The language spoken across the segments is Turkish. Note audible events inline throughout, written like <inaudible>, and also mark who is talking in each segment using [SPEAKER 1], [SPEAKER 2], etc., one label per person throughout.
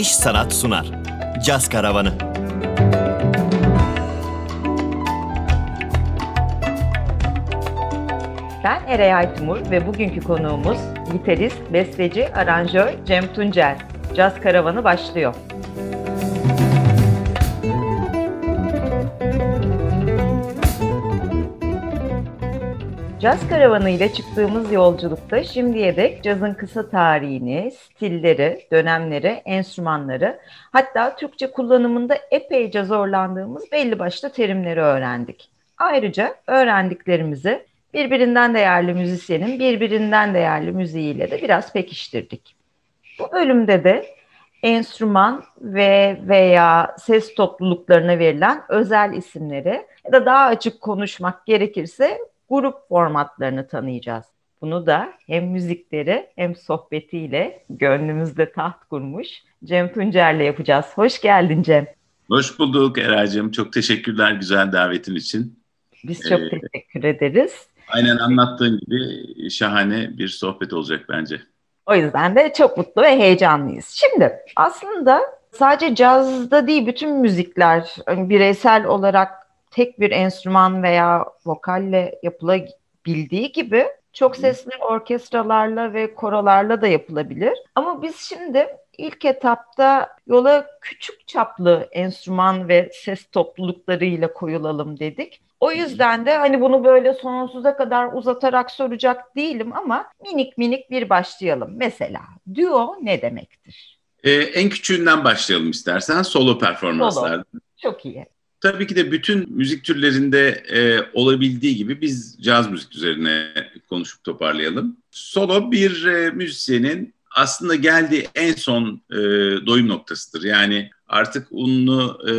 [SPEAKER 1] İş Sanat sunar. Caz Karavanı.
[SPEAKER 2] Ben Eray Aytumur ve bugünkü konuğumuz gitarist, besteci, aranjör Cem Tuncel. Caz Karavanı başlıyor. Caz Karavanı ile çıktığımız yolculukta şimdiye dek cazın kısa tarihini, stilleri, dönemleri, enstrümanları, hatta Türkçe kullanımında epeyce zorlandığımız belli başlı terimleri öğrendik. Ayrıca öğrendiklerimizi birbirinden değerli müzisyenin birbirinden değerli müziğiyle de biraz pekiştirdik. Bu bölümde de enstrüman ve veya ses topluluklarına verilen özel isimleri ya da daha açık konuşmak gerekirse grup formatlarını tanıyacağız. Bunu da hem müzikleri hem sohbetiyle gönlümüzde taht kurmuş Cem Tuncer'le yapacağız. Hoş geldin Cem.
[SPEAKER 3] Hoş bulduk Eray'cığım. Çok teşekkürler güzel davetin için.
[SPEAKER 2] Biz çok ee, teşekkür ederiz.
[SPEAKER 3] Aynen anlattığın gibi şahane bir sohbet olacak bence.
[SPEAKER 2] O yüzden de çok mutlu ve heyecanlıyız. Şimdi aslında sadece cazda değil bütün müzikler bireysel olarak tek bir enstrüman veya vokalle yapılabildiği gibi çok sesli orkestralarla ve korolarla da yapılabilir. Ama biz şimdi ilk etapta yola küçük çaplı enstrüman ve ses topluluklarıyla koyulalım dedik. O yüzden de hani bunu böyle sonsuza kadar uzatarak soracak değilim ama minik minik bir başlayalım. Mesela duo ne demektir?
[SPEAKER 3] Ee, en küçüğünden başlayalım istersen solo performanslar. Solo.
[SPEAKER 2] Çok iyi.
[SPEAKER 3] Tabii ki de bütün müzik türlerinde e, olabildiği gibi biz caz müzik üzerine konuşup toparlayalım. Solo bir e, müzisyenin aslında geldiği en son e, doyum noktasıdır. Yani artık ununu e,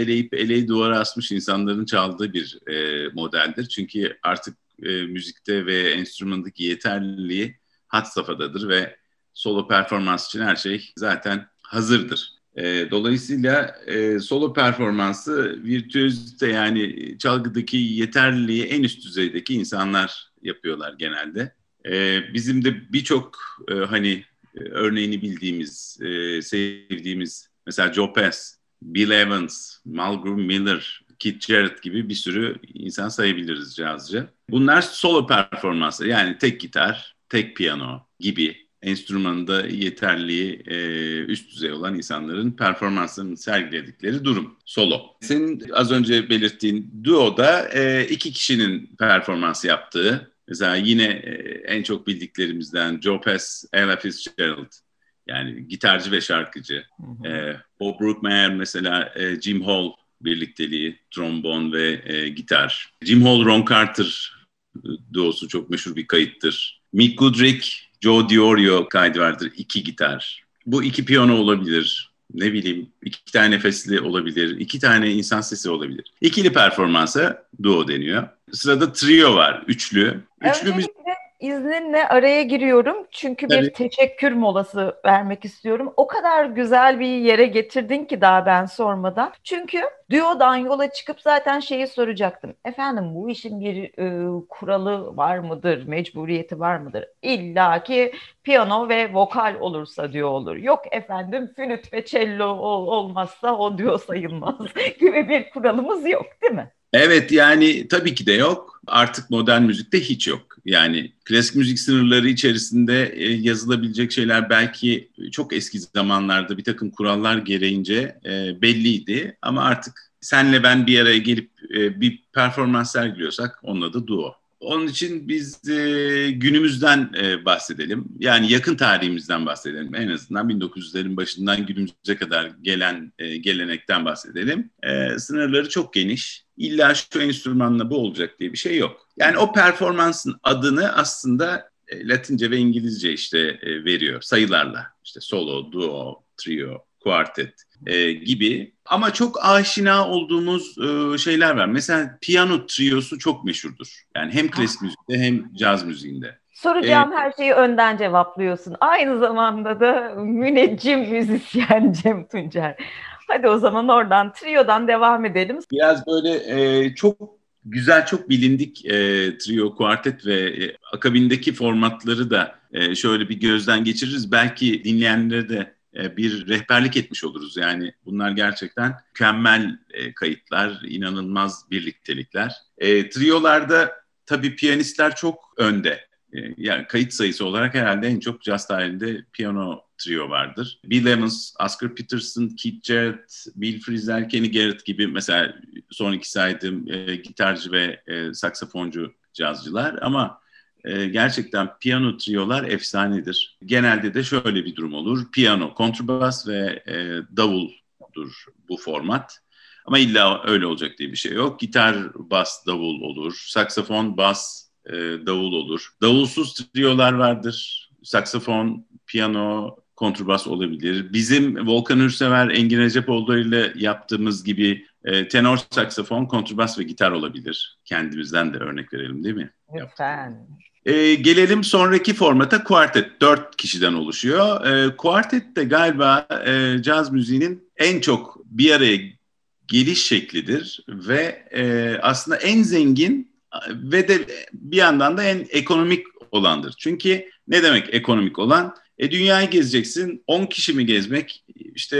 [SPEAKER 3] eleyip eleyi duvara asmış insanların çaldığı bir e, modeldir. Çünkü artık e, müzikte ve enstrümandaki yeterliliği hat safhadadır ve solo performans için her şey zaten hazırdır. E, dolayısıyla e, solo performansı virtüözite yani çalgıdaki yeterliliği en üst düzeydeki insanlar yapıyorlar genelde. E, bizim de birçok e, hani e, örneğini bildiğimiz, e, sevdiğimiz mesela Joe Pass, Bill Evans, Malcolm Miller, Keith Jarrett gibi bir sürü insan sayabiliriz cazcı. Bunlar solo performansı yani tek gitar, tek piyano gibi enstrümanında yeterliği e, üst düzey olan insanların performanslarını sergiledikleri durum. Solo. Senin az önce belirttiğin duoda e, iki kişinin performans yaptığı Mesela yine e, en çok bildiklerimizden Joe Pass, Ella Fitzgerald. Yani gitarcı ve şarkıcı. Hı hı. E, Bob Brookmeyer mesela e, Jim Hall birlikteliği, trombon ve e, gitar. Jim Hall, Ron Carter duosu çok meşhur bir kayıttır. Mick Goodrick, Joe Diorio kaydı vardır. iki gitar. Bu iki piyano olabilir. Ne bileyim iki tane nefesli olabilir. iki tane insan sesi olabilir. İkili performansa duo deniyor. Sırada trio var, üçlü. Üçlü
[SPEAKER 2] Öncelikle izninle araya giriyorum çünkü bir teşekkür molası vermek istiyorum. O kadar güzel bir yere getirdin ki daha ben sormadan. Çünkü Duo'dan yola çıkıp zaten şeyi soracaktım. Efendim bu işin bir e, kuralı var mıdır, mecburiyeti var mıdır? İlla ki piyano ve vokal olursa diyor olur. Yok efendim flüt ve cello ol, olmazsa o diyor sayılmaz <laughs> gibi bir kuralımız yok değil mi?
[SPEAKER 3] Evet yani tabii ki de yok. Artık modern müzikte hiç yok. Yani klasik müzik sınırları içerisinde e, yazılabilecek şeyler belki çok eski zamanlarda bir takım kurallar gereğince e, belliydi. Ama artık senle ben bir araya gelip e, bir performans sergiliyorsak onunla da duo. Onun için biz e, günümüzden e, bahsedelim. Yani yakın tarihimizden bahsedelim. En azından 1900'lerin başından günümüze kadar gelen e, gelenekten bahsedelim. E, sınırları çok geniş. İlla şu enstrümanla bu olacak diye bir şey yok. Yani o performansın adını aslında e, Latince ve İngilizce işte e, veriyor sayılarla. İşte solo, duo, trio, quartet e, gibi. Ama çok aşina olduğumuz e, şeyler var. Mesela piyano triosu çok meşhurdur. Yani hem klasik müzikte hem caz müziğinde.
[SPEAKER 2] Soracağım ee, her şeyi önden cevaplıyorsun. Aynı zamanda da müneccim müzisyen Cem Tuncer. Hadi o zaman oradan, trio'dan devam edelim.
[SPEAKER 3] Biraz böyle e, çok güzel, çok bilindik e, trio, kuartet ve e, akabindeki formatları da e, şöyle bir gözden geçiririz. Belki dinleyenlere de e, bir rehberlik etmiş oluruz. Yani bunlar gerçekten mükemmel e, kayıtlar, inanılmaz birliktelikler. E, triolarda tabii piyanistler çok önde. E, yani kayıt sayısı olarak herhalde en çok jazz tarihinde piyano trio vardır. Bill Evans, Oscar Peterson, Keith Jarrett, Bill Frisell, Kenny Garrett gibi mesela son iki saydığım e, gitarcı ve e, saksafoncu cazcılar ama e, gerçekten piyano triolar efsanedir. Genelde de şöyle bir durum olur. Piyano, kontrbas ve e, davuldur bu format. Ama illa öyle olacak diye bir şey yok. Gitar, bas, davul olur. Saksafon, bas, e, davul olur. Davulsuz triolar vardır. Saksafon, piyano, kontrbas olabilir. Bizim Volkan Ürsever, Engin Recepoğlu ile yaptığımız gibi e, tenor saksafon, kontrbas ve gitar olabilir. Kendimizden de örnek verelim değil mi?
[SPEAKER 2] Lütfen.
[SPEAKER 3] E, gelelim sonraki formata kuartet. Dört kişiden oluşuyor. E, kuartet de galiba e, caz müziğinin en çok bir araya geliş şeklidir ve e, aslında en zengin ve de bir yandan da en ekonomik olandır. Çünkü ne demek ekonomik olan? E, dünyayı gezeceksin. 10 kişi mi gezmek, işte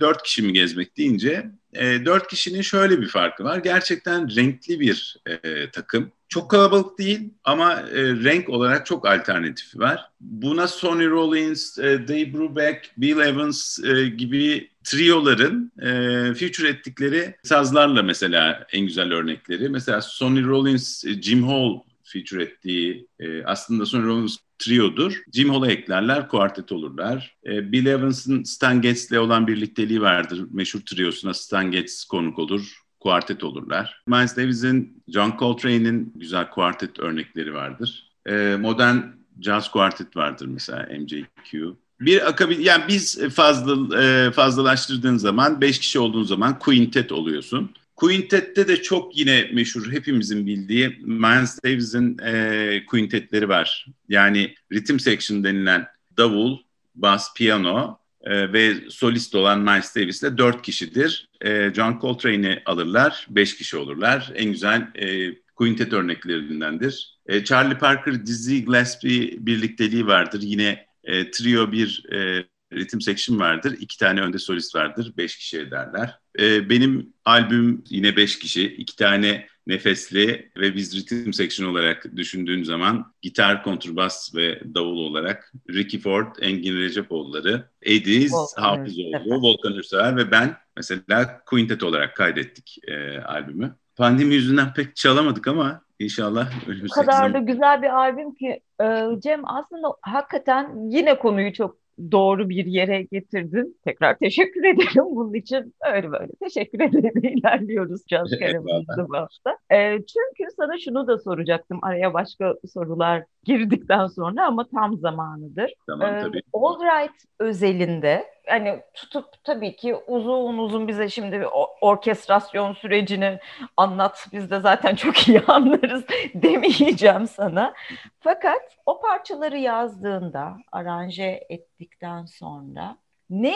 [SPEAKER 3] 4 kişi mi gezmek deyince e, 4 kişinin şöyle bir farkı var. Gerçekten renkli bir e, takım. Çok kalabalık değil ama e, renk olarak çok alternatifi var. Buna Sonny Rollins, e, Dave Brubeck, Bill Evans e, gibi trioların e, feature ettikleri sazlarla mesela en güzel örnekleri. Mesela Sonny Rollins, e, Jim Hall feature ettiği e, aslında Sonny Rollins triodur. Jim Hall'a eklerler, kuartet olurlar. E, Bill Evans'ın Stan Getz'le olan birlikteliği vardır. Meşhur triosuna Stan Getz konuk olur kuartet olurlar. Miles Davis'in, John Coltrane'in güzel kuartet örnekleri vardır. E, modern jazz kuartet vardır mesela MJQ. Bir akabil yani biz fazla e, fazlalaştırdığın zaman beş kişi olduğun zaman quintet oluyorsun. Quintet'te de çok yine meşhur hepimizin bildiği Miles Davis'in e, quintetleri var. Yani ritim section denilen davul, bas, piyano e, ve solist olan Miles Davis ile dört kişidir. E, John Coltrane'i alırlar, beş kişi olurlar. En güzel e, quintet örneklerindendir. E, Charlie Parker, Dizzy Gillespie birlikteliği vardır. Yine e, trio bir e, ritim section vardır. İki tane önde solist vardır. Beş kişi ederler. E, benim albüm yine beş kişi. iki tane nefesli ve biz ritim section olarak düşündüğün zaman gitar, kontrbas ve davul olarak Ricky Ford, Engin Recepoğulları, Ediz, Hafızoğlu, Volkan Ürsever ve ben mesela quintet olarak kaydettik e, albümü. Pandemi yüzünden pek çalamadık ama İnşallah
[SPEAKER 2] O kadar da güzel bir albüm ki e, Cem aslında hakikaten yine konuyu çok doğru bir yere getirdin. Tekrar teşekkür ederim bunun için. Öyle böyle teşekkür ederim. <laughs> ilerliyoruz Caz Karamız'da bu hafta. E, çünkü sana şunu da soracaktım. Araya başka sorular girdikten sonra ama tam zamanıdır.
[SPEAKER 3] Tamam ee, tabii.
[SPEAKER 2] All Right özelinde hani tutup tabii ki uzun uzun bize şimdi orkestrasyon sürecini anlat. Biz de zaten <laughs> çok iyi anlarız <laughs> demeyeceğim sana. Fakat o parçaları yazdığında, aranje ettikten sonra ne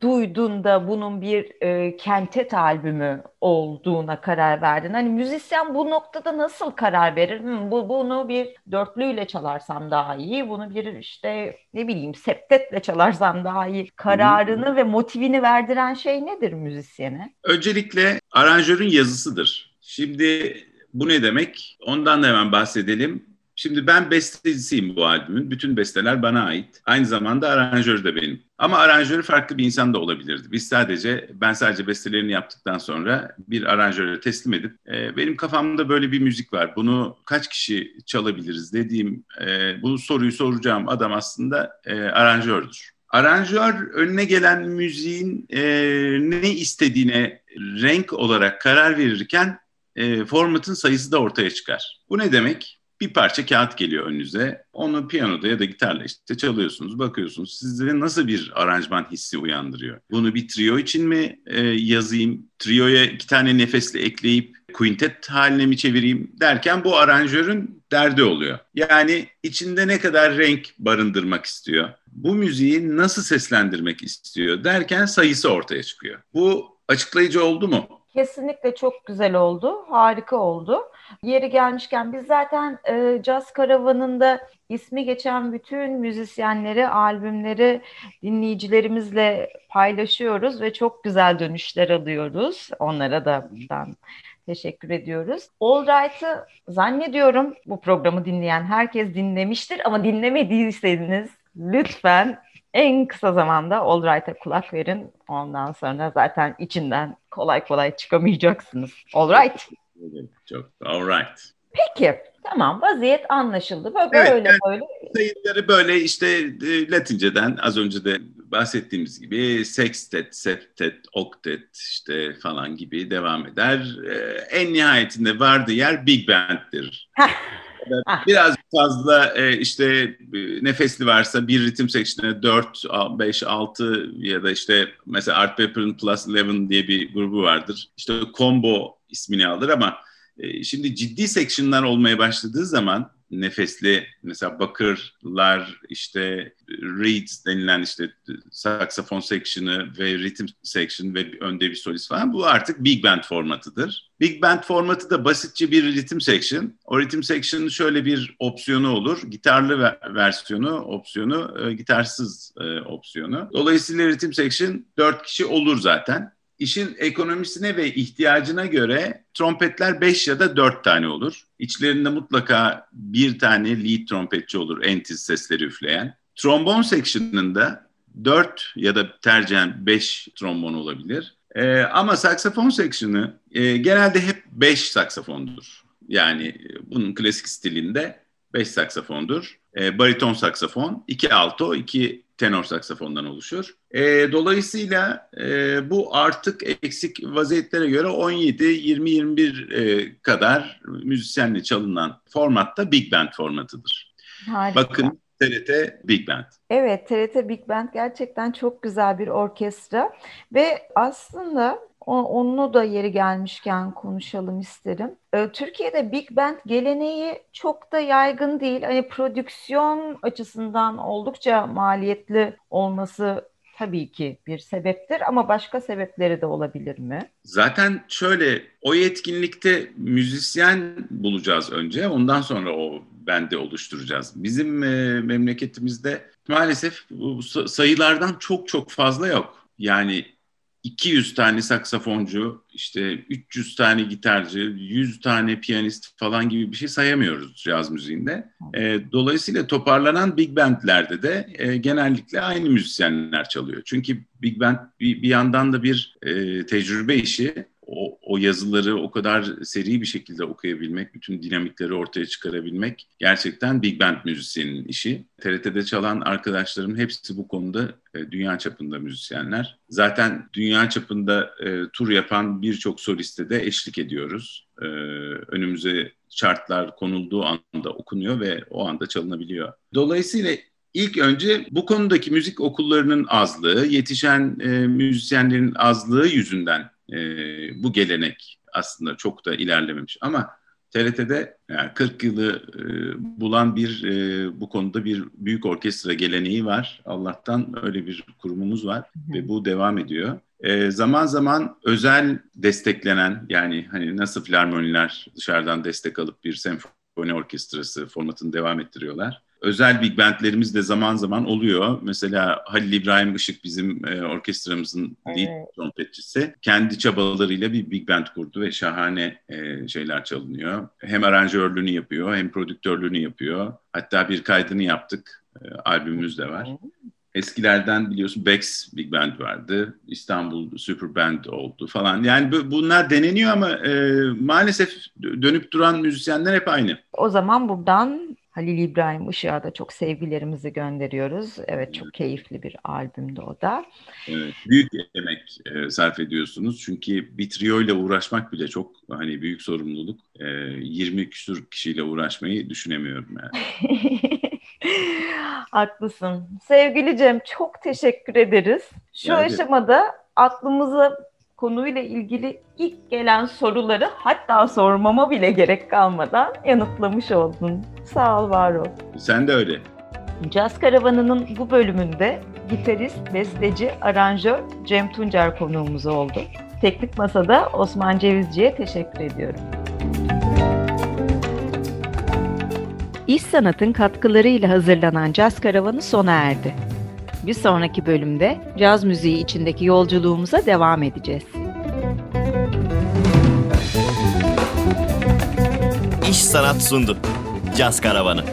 [SPEAKER 2] duydun da bunun bir e, kentet albümü olduğuna karar verdin? Hani müzisyen bu noktada nasıl karar verir? Hmm, bu bunu bir dörtlüyle çalarsam daha iyi, bunu bir işte ne bileyim septetle çalarsam daha iyi. Kararını hmm. ve motivini verdiren şey nedir müzisyene?
[SPEAKER 3] Öncelikle aranjörün yazısıdır. Şimdi bu ne demek? Ondan da hemen bahsedelim. Şimdi ben bestecisiyim bu albümün. Bütün besteler bana ait. Aynı zamanda aranjör de benim. Ama aranjörü farklı bir insan da olabilirdi. Biz sadece, ben sadece bestelerini yaptıktan sonra bir aranjöre teslim edip e, benim kafamda böyle bir müzik var. Bunu kaç kişi çalabiliriz dediğim, e, bu soruyu soracağım adam aslında e, aranjördür. Aranjör önüne gelen müziğin e, ne istediğine renk olarak karar verirken e, formatın sayısı da ortaya çıkar. Bu ne demek? Bir parça kağıt geliyor önünüze. Onu piyanoda ya da gitarla işte çalıyorsunuz, bakıyorsunuz. Sizde nasıl bir aranjman hissi uyandırıyor? Bunu bir trio için mi e, yazayım? Trioya iki tane nefesli ekleyip quintet haline mi çevireyim derken bu aranjörün derdi oluyor. Yani içinde ne kadar renk barındırmak istiyor? Bu müziği nasıl seslendirmek istiyor derken sayısı ortaya çıkıyor. Bu açıklayıcı oldu mu?
[SPEAKER 2] Kesinlikle çok güzel oldu, harika oldu. Yeri gelmişken biz zaten e, Caz Karavanı'nda ismi geçen bütün müzisyenleri, albümleri dinleyicilerimizle paylaşıyoruz ve çok güzel dönüşler alıyoruz. Onlara da buradan teşekkür ediyoruz. All Right'ı zannediyorum bu programı dinleyen herkes dinlemiştir ama dinlemediyseniz lütfen en kısa zamanda All Right'a kulak verin. Ondan sonra zaten içinden kolay kolay çıkamayacaksınız. All Right.
[SPEAKER 3] Çok all right.
[SPEAKER 2] Peki. Tamam vaziyet anlaşıldı. Böyle
[SPEAKER 3] Evet,
[SPEAKER 2] böyle,
[SPEAKER 3] yani-
[SPEAKER 2] böyle.
[SPEAKER 3] Sayıları böyle işte e, Latinceden az önce de bahsettiğimiz gibi sextet, septet, oktet işte falan gibi devam eder. E, en nihayetinde vardığı yer Big Band'dir. Evet, Biraz fazla e, işte e, nefesli varsa bir ritim section'e 4, 5, 6 ya da işte mesela Art Pepper'ın Plus 11 diye bir grubu vardır. İşte combo ismini alır ama e, şimdi ciddi section'lar olmaya başladığı zaman nefesli mesela bakırlar işte reeds denilen işte saksafon section'ı ve ritim section ve önde bir solist falan bu artık big band formatıdır. Big band formatı da basitçe bir ritim section. O ritim section'ın şöyle bir opsiyonu olur. Gitarlı ve- versiyonu, opsiyonu, e, gitarsız e, opsiyonu. Dolayısıyla ritim section 4 kişi olur zaten. İşin ekonomisine ve ihtiyacına göre trompetler 5 ya da 4 tane olur. İçlerinde mutlaka bir tane lead trompetçi olur en tiz sesleri üfleyen. Trombon section'ında 4 ya da tercihen 5 trombon olabilir. Ee, ama saksafon section'ı e, genelde hep 5 saksafondur. Yani e, bunun klasik stilinde 5 saksafondur. E, bariton saksafon, 2 alto, 2 tenor saksafondan oluşur. E, dolayısıyla e, bu artık eksik vaziyetlere göre 17-20-21 e, kadar müzisyenle çalınan formatta Big Band formatıdır.
[SPEAKER 2] Harika.
[SPEAKER 3] Bakın TRT Big Band.
[SPEAKER 2] Evet, TRT Big Band gerçekten çok güzel bir orkestra ve aslında onu da yeri gelmişken konuşalım isterim. Ee, Türkiye'de Big Band geleneği çok da yaygın değil. Hani prodüksiyon açısından oldukça maliyetli olması tabii ki bir sebeptir ama başka sebepleri de olabilir mi?
[SPEAKER 3] Zaten şöyle o yetkinlikte müzisyen bulacağız önce. Ondan sonra o bende oluşturacağız. Bizim e, memleketimizde maalesef bu sa- sayılardan çok çok fazla yok. Yani 200 tane saksafoncu, işte 300 tane gitarcı, 100 tane piyanist falan gibi bir şey sayamıyoruz caz müziğinde. E, dolayısıyla toparlanan big bandlerde de e, genellikle aynı müzisyenler çalıyor. Çünkü big band bir, bir yandan da bir e, tecrübe işi. O, o yazıları o kadar seri bir şekilde okuyabilmek, bütün dinamikleri ortaya çıkarabilmek gerçekten big band müzisyenin işi. TRT'de çalan arkadaşlarım hepsi bu konuda e, dünya çapında müzisyenler. Zaten dünya çapında e, tur yapan birçok soliste de eşlik ediyoruz. E, önümüze chartlar konulduğu anda okunuyor ve o anda çalınabiliyor. Dolayısıyla ilk önce bu konudaki müzik okullarının azlığı, yetişen e, müzisyenlerin azlığı yüzünden e, bu gelenek aslında çok da ilerlememiş. Ama TRT'de yani 40 yılı e, bulan bir e, bu konuda bir büyük orkestra geleneği var. Allah'tan öyle bir kurumumuz var ve bu devam ediyor. E, zaman zaman özel desteklenen yani hani nasıl filarmoniler dışarıdan destek alıp bir senfoni orkestrası formatını devam ettiriyorlar. Özel big bandlerimiz de zaman zaman oluyor. Mesela Halil İbrahim Işık bizim e, orkestramızın lead
[SPEAKER 2] Evet.
[SPEAKER 3] trompetçisi. Kendi çabalarıyla bir big band kurdu ve şahane e, şeyler çalınıyor. Hem aranjörlüğünü yapıyor hem prodüktörlüğünü yapıyor. Hatta bir kaydını yaptık. E, albümümüz de var. Eskilerden biliyorsun Bex Big Band vardı. İstanbul Super Band oldu falan. Yani bu- bunlar deneniyor ama e, maalesef dönüp duran müzisyenler hep aynı.
[SPEAKER 2] O zaman buradan Halil İbrahim Işık'a da çok sevgilerimizi gönderiyoruz. Evet çok keyifli bir albümdü o da.
[SPEAKER 3] Evet, büyük emek e, sarf ediyorsunuz. Çünkü bir trio ile uğraşmak bile çok hani büyük sorumluluk. E, 20 küsur kişiyle uğraşmayı düşünemiyorum yani. <laughs>
[SPEAKER 2] Haklısın. Sevgili Cem çok teşekkür ederiz. Şu
[SPEAKER 3] ederim.
[SPEAKER 2] aşamada aklımıza konuyla ilgili ilk gelen soruları hatta sormama bile gerek kalmadan yanıtlamış oldun. Sağ ol, var ol.
[SPEAKER 3] Sen de öyle.
[SPEAKER 2] Caz Karavanı'nın bu bölümünde gitarist, besteci, aranjör Cem Tuncer konuğumuz oldu. Teknik Masa'da Osman Cevizci'ye teşekkür ediyorum. İş Sanat'ın katkılarıyla hazırlanan Caz Karavanı sona erdi. Bir sonraki bölümde caz müziği içindeki yolculuğumuza devam edeceğiz.
[SPEAKER 1] İş Sanat sundu. Caz Karavanı.